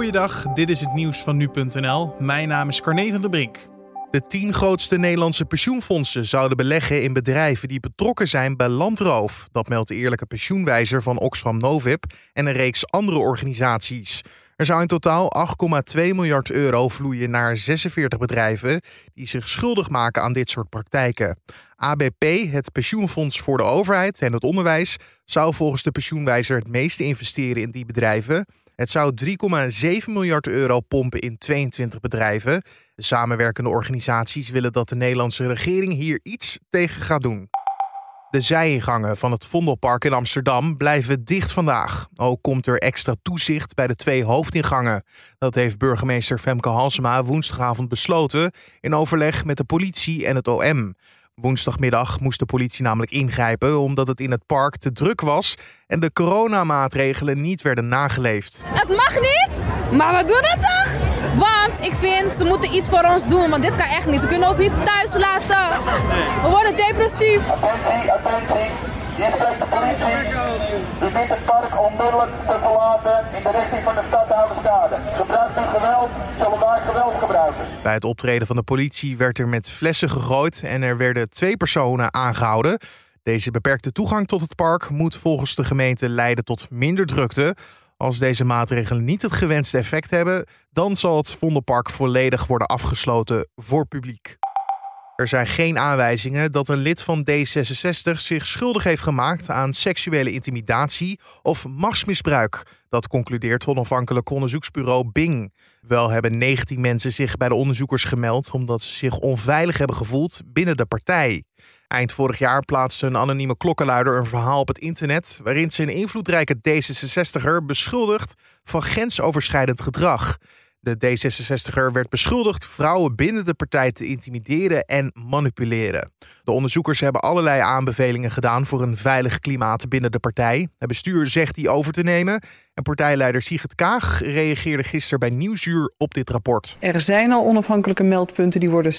Goeiedag, dit is het nieuws van nu.nl. Mijn naam is Carne van der Brink. De tien grootste Nederlandse pensioenfondsen zouden beleggen in bedrijven die betrokken zijn bij landroof. Dat meldt de Eerlijke Pensioenwijzer van Oxfam Novib en een reeks andere organisaties. Er zou in totaal 8,2 miljard euro vloeien naar 46 bedrijven die zich schuldig maken aan dit soort praktijken. ABP, het pensioenfonds voor de overheid en het onderwijs, zou volgens de pensioenwijzer het meeste investeren in die bedrijven. Het zou 3,7 miljard euro pompen in 22 bedrijven. De samenwerkende organisaties willen dat de Nederlandse regering hier iets tegen gaat doen. De zijingangen van het Vondelpark in Amsterdam blijven dicht vandaag. Ook komt er extra toezicht bij de twee hoofdingangen. Dat heeft burgemeester Femke Halsema woensdagavond besloten in overleg met de politie en het OM. Woensdagmiddag moest de politie namelijk ingrijpen omdat het in het park te druk was en de coronamaatregelen niet werden nageleefd. Het mag niet, maar we doen het toch? Want ik vind, ze moeten iets voor ons doen, want dit kan echt niet. Ze kunnen ons niet thuis laten. We worden depressief. Attentie, attentie. Hier spreekt de politie. U dient het park onmiddellijk te verlaten in de richting van de stadhouderskade. Geweld gebruiken. Bij het optreden van de politie werd er met flessen gegooid en er werden twee personen aangehouden. Deze beperkte toegang tot het park moet volgens de gemeente leiden tot minder drukte. Als deze maatregelen niet het gewenste effect hebben, dan zal het Vondelpark volledig worden afgesloten voor publiek. Er zijn geen aanwijzingen dat een lid van D66 zich schuldig heeft gemaakt aan seksuele intimidatie of machtsmisbruik. Dat concludeert onafhankelijk onderzoeksbureau Bing. Wel hebben 19 mensen zich bij de onderzoekers gemeld omdat ze zich onveilig hebben gevoeld binnen de partij. Eind vorig jaar plaatste een anonieme klokkenluider een verhaal op het internet waarin ze een invloedrijke D66er beschuldigt van grensoverschrijdend gedrag. De D66er werd beschuldigd vrouwen binnen de partij te intimideren en manipuleren. De onderzoekers hebben allerlei aanbevelingen gedaan voor een veilig klimaat binnen de partij. Het bestuur zegt die over te nemen. En partijleider Sigrid Kaag reageerde gisteren bij Nieuwsuur op dit rapport. Er zijn al onafhankelijke meldpunten die worden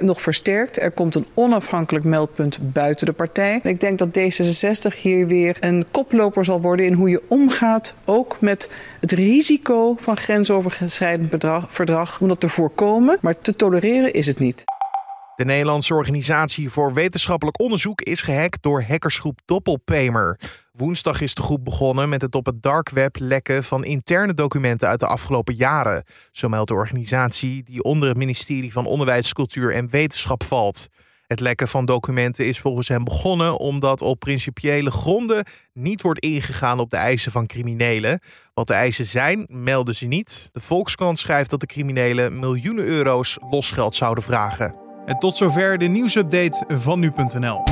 nog versterkt. Er komt een onafhankelijk meldpunt buiten de partij. ik denk dat D66 hier weer een koploper zal worden in hoe je omgaat, ook met het risico van grensoverschrijdend verdrag, om dat te voorkomen. Maar te tolereren is het niet. De Nederlandse Organisatie voor Wetenschappelijk Onderzoek is gehackt door hackersgroep Doppelpamer. Woensdag is de groep begonnen met het op het dark web lekken van interne documenten uit de afgelopen jaren. Zo meldt de organisatie die onder het ministerie van Onderwijs, Cultuur en Wetenschap valt. Het lekken van documenten is volgens hen begonnen omdat op principiële gronden niet wordt ingegaan op de eisen van criminelen. Wat de eisen zijn, melden ze niet. De Volkskrant schrijft dat de criminelen miljoenen euro's losgeld zouden vragen. En tot zover de nieuwsupdate van nu.nl.